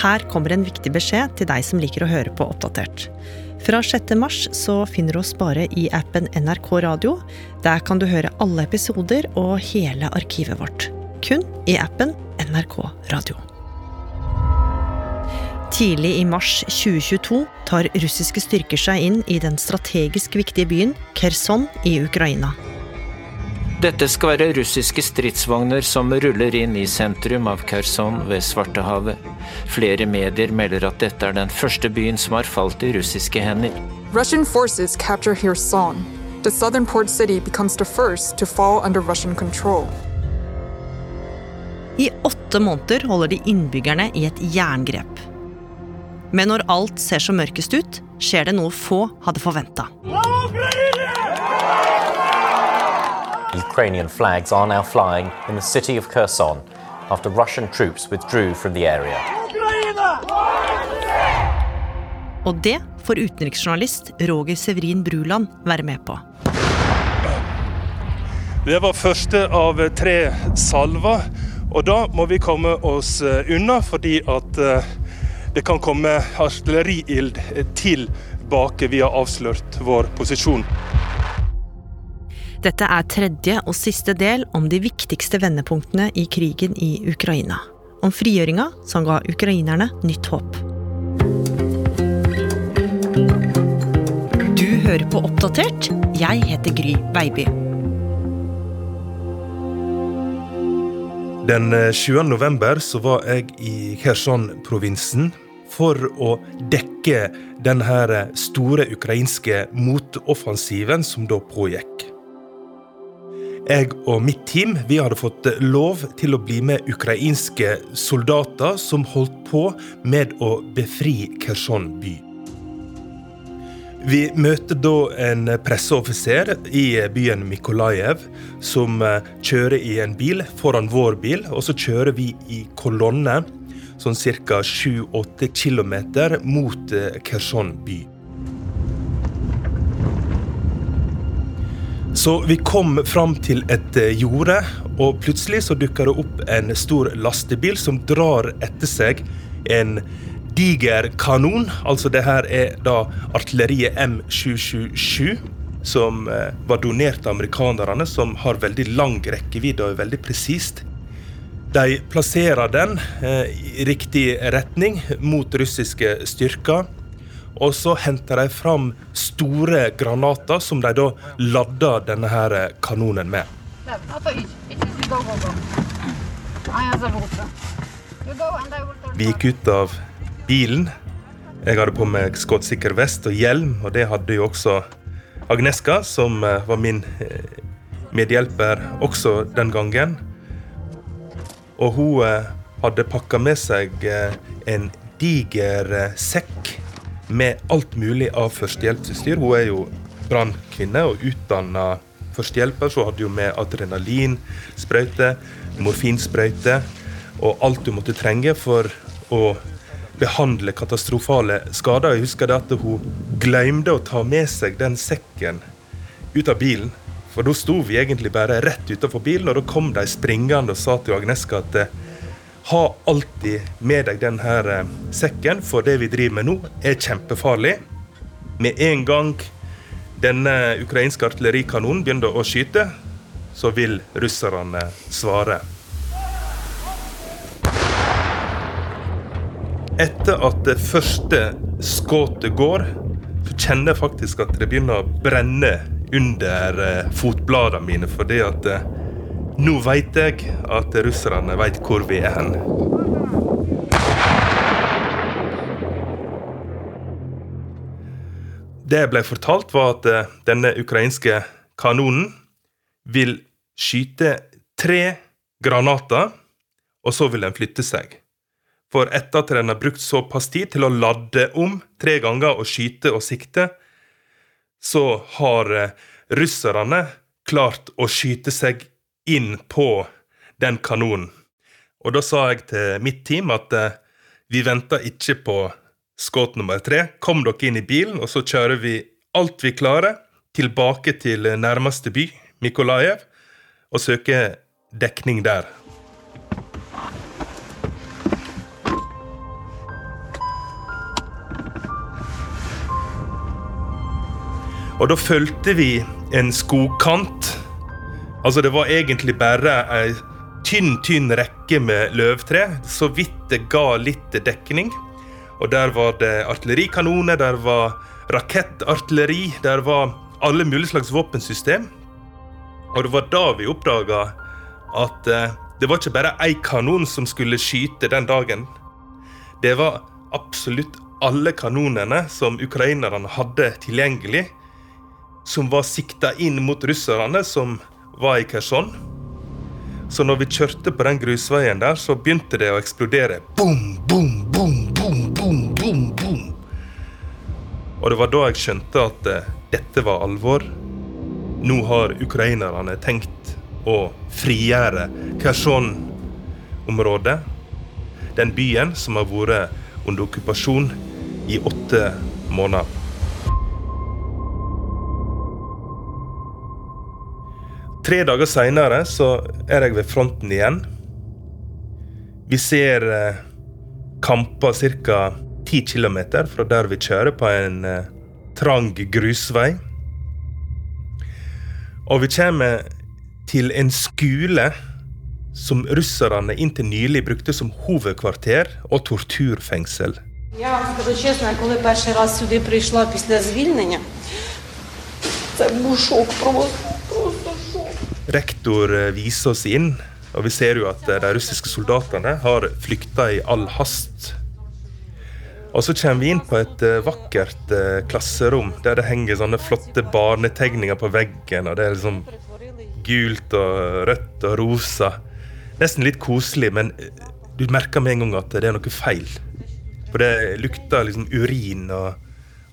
Her kommer en viktig beskjed til deg som liker å høre på Oppdatert. Fra 6. mars så finner du oss bare i appen NRK Radio. Der kan du høre alle episoder og hele arkivet vårt. Kun i appen NRK Radio. Tidlig i mars 2022 tar russiske styrker seg inn i den strategisk viktige byen Kherson i Ukraina. Dette skal være russiske stridsvogner som ruller inn i sentrum av Kherson ved Svartehavet. Flere medier melder at dette er den første byen som har falt i russiske hender. Russian forces capture Kherson. The southern port city becomes the first to fall under Russian control. I åtte måneder holder de innbyggerne i et jerngrep. Men når alt ser så mørkest ut, skjer det noe få hadde forventa. Ukrainian flags are now flying in the city of Kherson after Russian troops withdrew from the area. Og det får utenriksjournalist Roger Severin Bruland være med på. Det var første av tre salver, og da må vi komme oss eh, unna fordi at eh, det kan komme artilleriild tilbake. Vi har avslørt vår posisjon. Dette er tredje og siste del om de viktigste vendepunktene i krigen i Ukraina. Om frigjøringa som ga ukrainerne nytt håp. Du hører på Oppdatert. Jeg heter Gry Baby. Den 20. november så var jeg i Kherson-provinsen for å dekke denne store ukrainske motoffensiven som da pågikk. Jeg og mitt team vi hadde fått lov til å bli med ukrainske soldater som holdt på med å befri Kherson by. Vi møter da en presseoffiser i byen Mykolajev som eh, kjører i en bil foran vår bil, og så kjører vi i kolonne sånn ca. 7-8 km mot eh, Kherson by. Så vi kom fram til et eh, jorde, og plutselig så dukker det opp en stor lastebil som drar etter seg en diger kanon. Altså det her er da artilleriet M777, som eh, var donert av amerikanerne, som har veldig lang rekkevidde og er veldig presist. De plasserer den eh, i riktig retning mot russiske styrker. Og så henter de fram store granater som de da lader denne her kanonen med. Vi gikk ut av bilen. Jeg hadde på meg skuddsikker vest og hjelm, og det hadde jo også Agneska, som eh, var min eh, medhjelper også den gangen. Og hun eh, hadde pakka med seg en diger sekk med alt mulig av førstehjelpsutstyr. Hun er jo brannkvinne og utdanna førstehjelper, så hadde hun med adrenalinsprøyte, morfinsprøyte og alt hun måtte trenge for å behandle katastrofale skader. Jeg husker det at hun glemte å ta med seg den sekken ut av bilen. For da sto vi egentlig bare rett utenfor bilen, og da kom de springende og sa til Agneska at ha alltid med deg denne eh, sekken, for det vi driver med nå, er kjempefarlig. Med en gang denne ukrainske artillerikanonen begynner å skyte, så vil russerne svare. Etter at det første skuddet går, så kjenner jeg faktisk at det begynner å brenne under eh, fotbladene mine. fordi at eh, nå veit jeg at russerne veit hvor vi er hen. Det jeg ble fortalt, var at eh, denne ukrainske kanonen vil skyte tre granater, og så vil den flytte seg. For etter at den har brukt såpass tid til å ladde om tre ganger og skyte og sikte, så har eh, russerne klart å skyte seg inn på den kanonen. Og da sa jeg til mitt team at eh, vi venter ikke på skudd nummer tre. Kom dere inn i bilen, og så kjører vi alt vi klarer, tilbake til nærmeste by, Mikolajev, og søker dekning der. Og da fulgte vi en skogkant Altså, det var egentlig bare ei tynn, tynn rekke med løvtre, så vidt det ga litt dekning. Og der var det artillerikanoner, der var rakettartilleri, der var alle mulige slags våpensystem. Og det var da vi oppdaga at eh, det var ikke bare én kanon som skulle skyte den dagen. Det var absolutt alle kanonene som ukrainerne hadde tilgjengelig, som var sikta inn mot russerne som var i Kherson. Så når vi kjørte på den grusveien der, så begynte det å eksplodere. Boom, boom, boom, boom, boom, boom, boom. Og det var da jeg skjønte at uh, dette var alvor. Nå har ukrainerne tenkt å frigjøre Kherson-området. Den byen som har vært under okkupasjon i åtte måneder. Tre dager seinere er jeg ved fronten igjen. Vi ser eh, kamper ca. 10 km fra der vi kjører, på en eh, trang grusvei. Og vi kommer til en skole som russerne inntil nylig brukte som hovedkvarter og torturfengsel. Я вам скажу чесно, коли перший раз сюди прийшла після звільнення, це був шок просто. Rektor eh, viser oss inn, og vi ser jo at eh, de russiske soldatene har flykta i all hast. Og så kommer vi inn på et eh, vakkert klasserom der det henger sånne flotte barnetegninger på veggen. og Det er liksom gult og rødt og rosa. Nesten litt koselig, men du merker med en gang at det er noe feil. For det lukter liksom urin og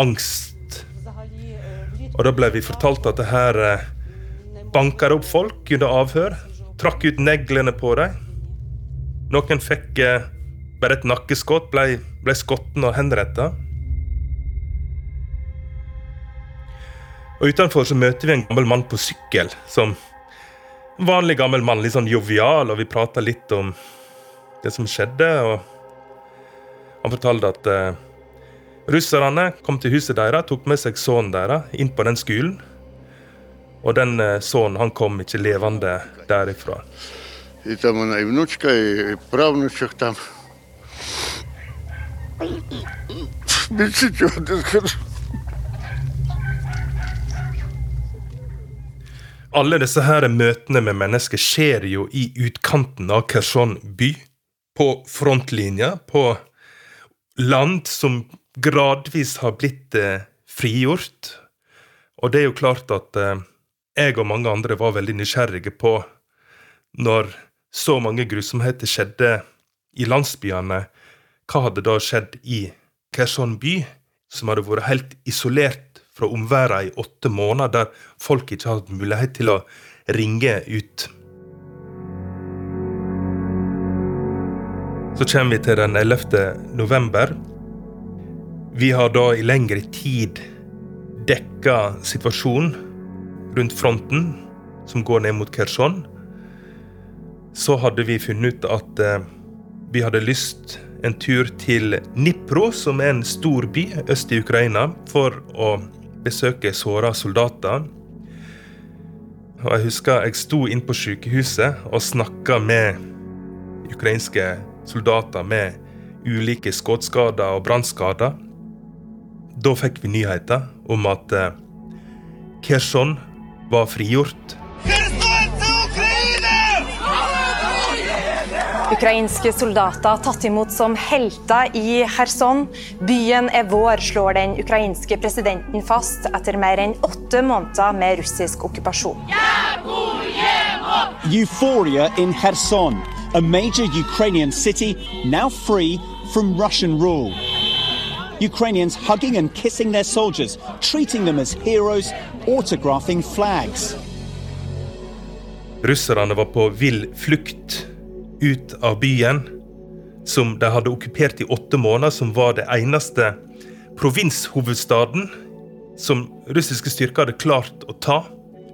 angst. Og da ble vi fortalt at det her banka opp folk under avhør. Trakk ut neglene på dem. Noen fikk eh, bare et nakkeskudd, ble, ble skotten og henretta. Og Utenfor så møter vi en gammel mann på sykkel. som Vanlig gammel mann, litt sånn jovial, og vi prata litt om det som skjedde. og Han fortalte at eh, russerne kom til huset deres, tok med seg sønnen deres inn på den skolen. Og den eh, sønnen han kom ikke levende derifra. Alle disse her møtene med mennesker skjer jo i utkanten av Kherson by. På frontlinja, på land som gradvis har blitt eh, frigjort. Og det er jo klart at eh, jeg og mange andre var veldig nysgjerrige på når så mange grusomheter skjedde i landsbyene, hva hadde da skjedd i Kherson by, som hadde vært helt isolert fra omverdenen i åtte måneder, der folk ikke hadde mulighet til å ringe ut. Så kommer vi til den 11. november. Vi har da i lengre tid dekka situasjonen rundt fronten, som går ned mot Kherson, så hadde vi funnet ut at eh, vi hadde lyst en tur til Nipro, som er en stor by øst i Ukraina, for å besøke såra soldater. Og Jeg husker jeg sto inn på sykehuset og snakka med ukrainske soldater med ulike skuddskader og brannskader. Da fikk vi nyheter om at eh, Kherson var frigjort. Ukrainske soldater tatt imot som helter i Kherson. Byen er vår, slår den ukrainske presidenten fast etter mer enn åtte måneder med russisk okkupasjon. Euphoria in Kherson, a major Ukrainian city now free from Russian rule. Ukrainians hugging and kissing their soldiers, treating them as heroes, autographing flags. Russerne var på vill flukt ut av byen, som de hadde okkupert i åtte måneder, som var det eneste provinshovedstaden som russiske styrker hadde klart å ta.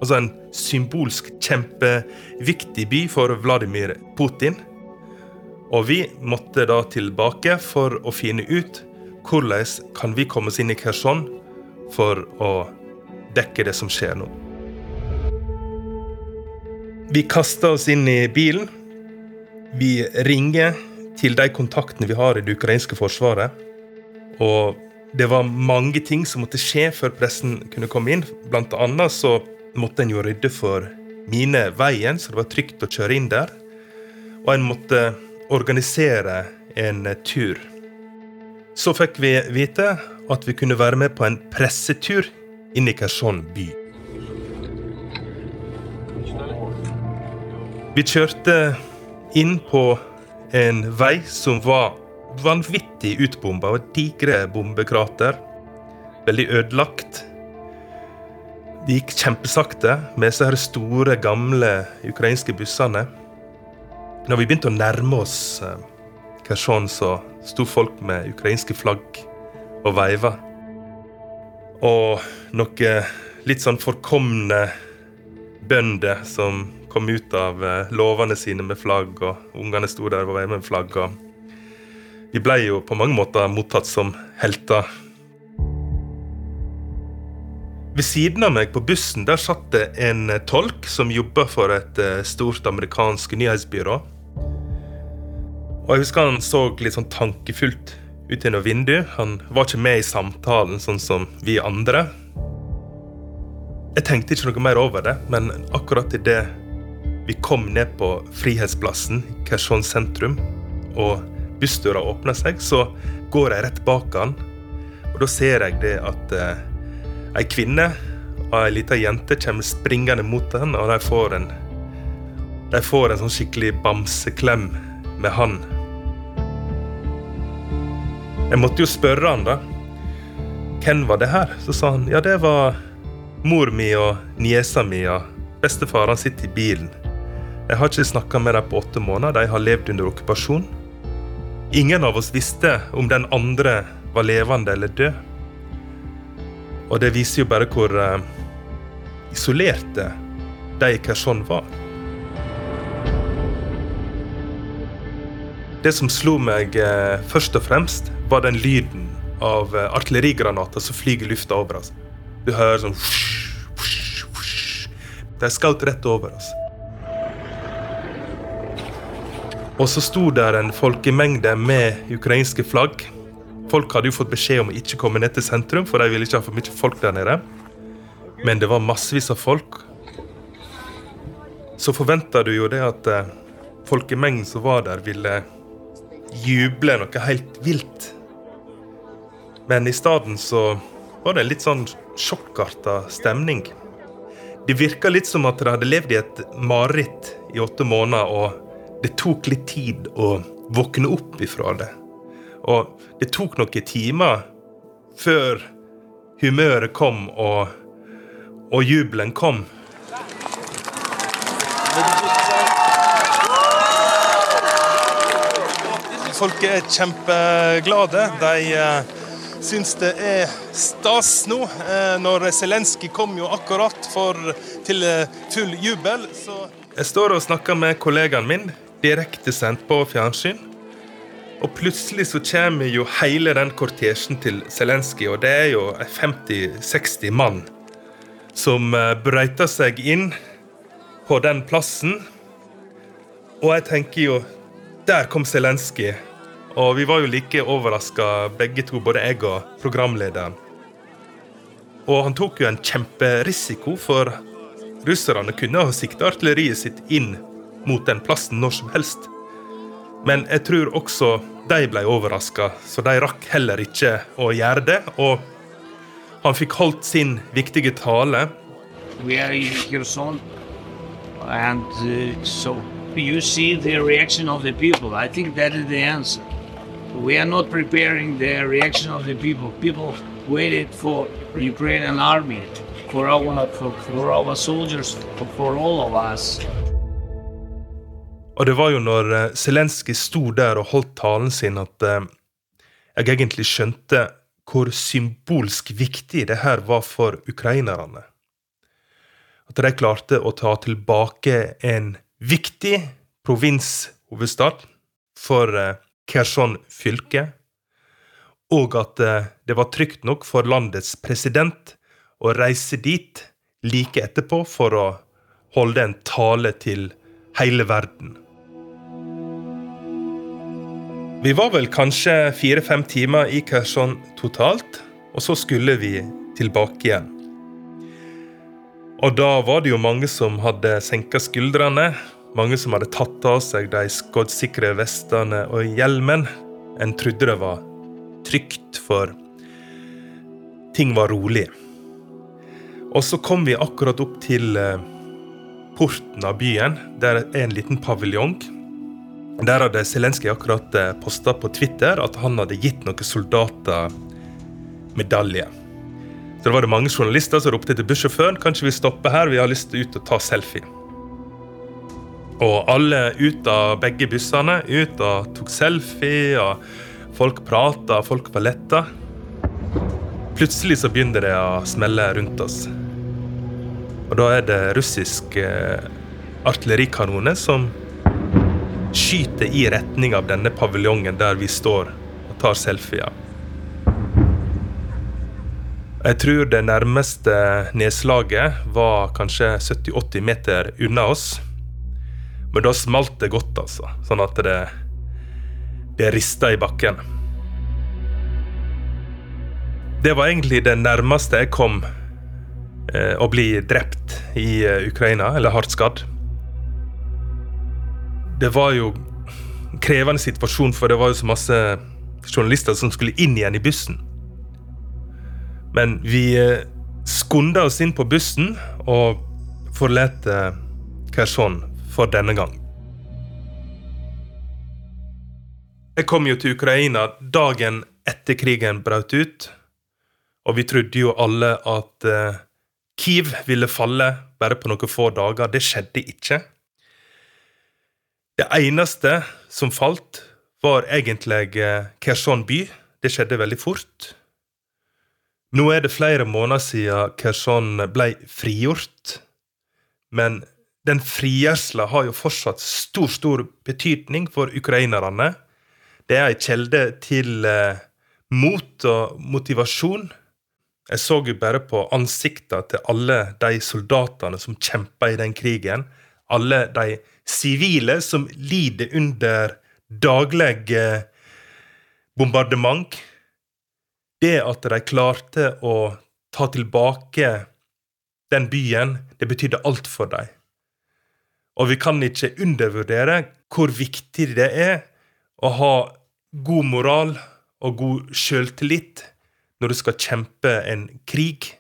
Altså en symbolsk, kjempeviktig by for Vladimir Putin. Og vi måtte da tilbake for å finne ut hvordan kan vi komme oss inn i Kherson for å dekke det som skjer nå. Vi kaster oss inn i bilen. Vi ringer til de kontaktene vi har i det ukrainske forsvaret. Og det var mange ting som måtte skje før pressen kunne komme inn. Blant annet så måtte en jo rydde for mine veien, så det var trygt å kjøre inn der. Og en måtte organisere en tur. Så fikk vi vite at vi kunne være med på en pressetur inn i Kherson by. Vi kjørte inn på en vei som var vanvittig utbomba. Digre bombekrater. Veldig ødelagt. Det gikk kjempesakte med disse store, gamle ukrainske bussene. Når vi begynte å nærme oss eh, Kherson, så sto folk med ukrainske flagg og veiva. Og noen litt sånn forkomne bønder som kom ut av eh, låvene sine med flagg, og ungene sto der og veiva med flagg. og Vi ble jo på mange måter mottatt som helter. Ved siden av meg på bussen der satt det en eh, tolk som jobba for et eh, stort amerikansk nyhetsbyrå. Og jeg husker Han så litt sånn tankefullt ut gjennom vinduet. Han var ikke med i samtalen, sånn som vi andre. Jeg tenkte ikke noe mer over det, men akkurat idet vi kom ned på Frihetsplassen i sentrum, og bussdøra åpner seg, så går jeg rett bak han. Og da ser jeg det at eh, ei kvinne og ei lita jente kommer springende mot den, og de får en De får en sånn skikkelig bamseklem med han. Jeg måtte jo spørre han, da. Hvem var det her? Så sa han ja, det var mor mi og niesa mi og bestefar. Han sitter i bilen. Jeg har ikke snakka med dem på åtte måneder. De har levd under okkupasjon. Ingen av oss visste om den andre var levende eller død. Og det viser jo bare hvor uh, isolerte de i Kherson var. Det som slo meg uh, først og fremst, var den lyden av uh, artillerigranater som flyr i lufta over oss. Du hører sånn De skjøt rett over oss. Og så sto der en folkemengde med ukrainske flagg. Folk hadde jo fått beskjed om å ikke komme ned til sentrum, for de ville ikke ha for mye folk der nede. Men det var massevis av folk. Så forventa du jo det at eh, folkemengden som var der, ville juble noe helt vilt. Men i stedet så var det en litt sånn sjokkarta stemning. Det virka litt som at de hadde levd i et mareritt i åtte måneder. og det tok litt tid å våkne opp ifra det. Og det tok noen timer før humøret kom og, og jubelen kom. Folk er kjempeglade. De uh, syns det er stas nå. Uh, når Zelenskyj kom jo akkurat for, til uh, full jubel, så Jeg står og snakker med kollegaen min, direktesendt på fjernsyn. Og plutselig så kommer jo hele den kortesjen til Zelenskyj, og det er jo 50-60 mann som eh, brøyter seg inn på den plassen. Og jeg tenker jo Der kom Zelenskyj. Og vi var jo like overraska begge to, både jeg og programlederen. Og han tok jo en kjemperisiko, for russerne kunne ha sikta artilleriet sitt inn mot den plassen når som helst. Men jeg tror også de ble overraska, så de rakk heller ikke å gjøre det. Og han fikk holdt sin viktige tale. We are in Kherson, and uh, so you see the reaction of the people. I think that is the answer. We are not preparing the reaction of the people. People waited for Ukrainian army, for our, for, for our soldiers, for, for all of us. Og det var jo når eh, Zelenskyj sto der og holdt talen sin, at eh, jeg egentlig skjønte hvor symbolsk viktig det her var for ukrainerne. At de klarte å ta tilbake en viktig provinshovedstad for eh, Kherson fylke, og at det var trygt nok for landets president å reise dit like etterpå for å holde en tale til hele verden. Vi var vel kanskje fire-fem timer i Kherson totalt, og så skulle vi tilbake igjen. Og da var det jo mange som hadde senka skuldrene. Mange som hadde tatt av seg de skuddsikre vestene og hjelmen. En trodde det var trygt, for ting var rolig. Og så kom vi akkurat opp til eh, porten av byen. Der er en liten paviljong. Der hadde Zelenskyj akkurat eh, posta på Twitter at han hadde gitt noen soldater medalje. Så det var det mange journalister som ropte til bussjåføren kanskje vi stopper her, vi har lyst til ut og ta selfie. Og alle ut av begge bussene ut og tok selfie. og Folk prata, folk var letta. Plutselig så begynner det å smelle rundt oss. Og da er det russiske eh, artillerikanoner som skyter i retning av denne paviljongen der vi står og tar selfier. Jeg tror det nærmeste nedslaget var kanskje 70-80 meter unna oss. Men da smalt det godt, altså. Sånn at det, det rista i bakken. Det var egentlig det nærmeste jeg kom eh, å bli drept i eh, Ukraina, eller hardt skadd. Det var jo en krevende situasjon, for det var jo så masse journalister som skulle inn igjen i bussen. Men vi eh, skunda oss inn på bussen og forlot Kherson for denne gang. Jeg kom jo til Ukraina dagen etter krigen brøt ut. Og vi trodde jo alle at uh, Kiev ville falle bare på noen få dager. Det skjedde ikke. Det eneste som falt, var egentlig uh, Kherson by. Det skjedde veldig fort. Nå er det flere måneder siden Kherson ble frigjort, men den frigjørsla har jo fortsatt stor, stor betydning for ukrainerne. Det er ei kjelde til eh, mot og motivasjon. Jeg så jo bare på ansiktene til alle de soldatene som kjempa i den krigen. Alle de sivile som lider under daglig eh, bombardement det at de klarte å ta tilbake den byen, det betydde alt for dem. Og vi kan ikke undervurdere hvor viktig det er å ha god moral og god sjøltillit når du skal kjempe en krig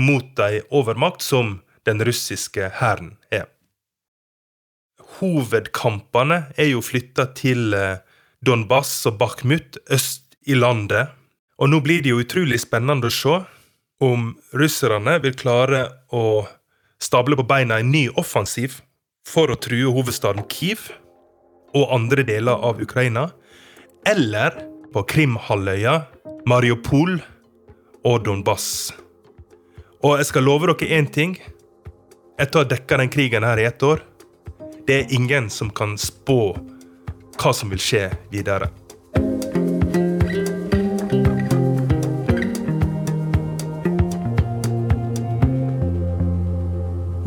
mot ei overmakt som den russiske hæren er. Hovedkampene er jo flytta til Donbas Donbass og Bakhmut øst i landet. Og nå blir det jo utrolig spennende å se om russerne vil klare å stable på beina en ny offensiv for å true hovedstaden Kiev og andre deler av Ukraina, eller på Krimhalvøya, Mariupol og Donbass. Og jeg skal love dere én ting. Etter å ha dekka den krigen her i ett år, det er ingen som kan spå hva som vil skje videre.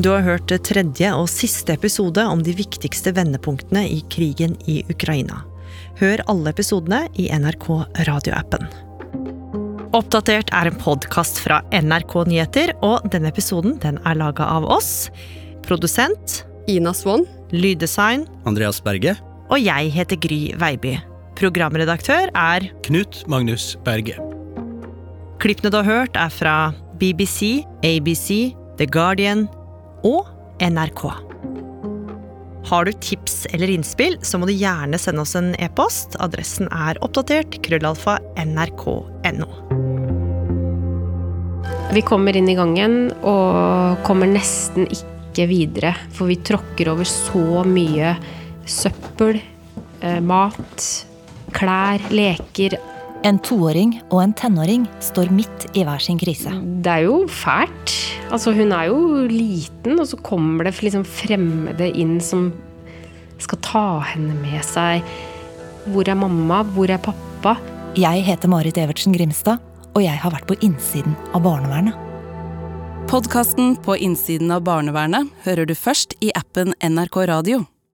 Du har hørt tredje og siste episode om de viktigste vendepunktene i krigen i Ukraina. Hør alle episodene i NRK radioappen. Oppdatert er en podkast fra NRK Nyheter, og denne episoden den er laga av oss. Produsent Ina Swann. Lyddesign Andreas Berge. Og jeg heter Gry Veiby. Programredaktør er Knut Magnus Berge. Klippene du har hørt, er fra BBC, ABC, The Guardian, og NRK. Har du tips eller innspill, så må du gjerne sende oss en e-post. Adressen er oppdatert krøllalfa nrk.no. Vi kommer inn i gangen og kommer nesten ikke videre, for vi tråkker over så mye søppel, eh, mat, klær, leker, en toåring og en tenåring står midt i hver sin krise. Det er jo fælt. Altså, hun er jo liten, og så kommer det liksom fremmede inn som skal ta henne med seg. Hvor er mamma? Hvor er pappa? Jeg heter Marit Evertsen Grimstad, og jeg har vært på innsiden av barnevernet. Podkasten På innsiden av barnevernet hører du først i appen NRK Radio.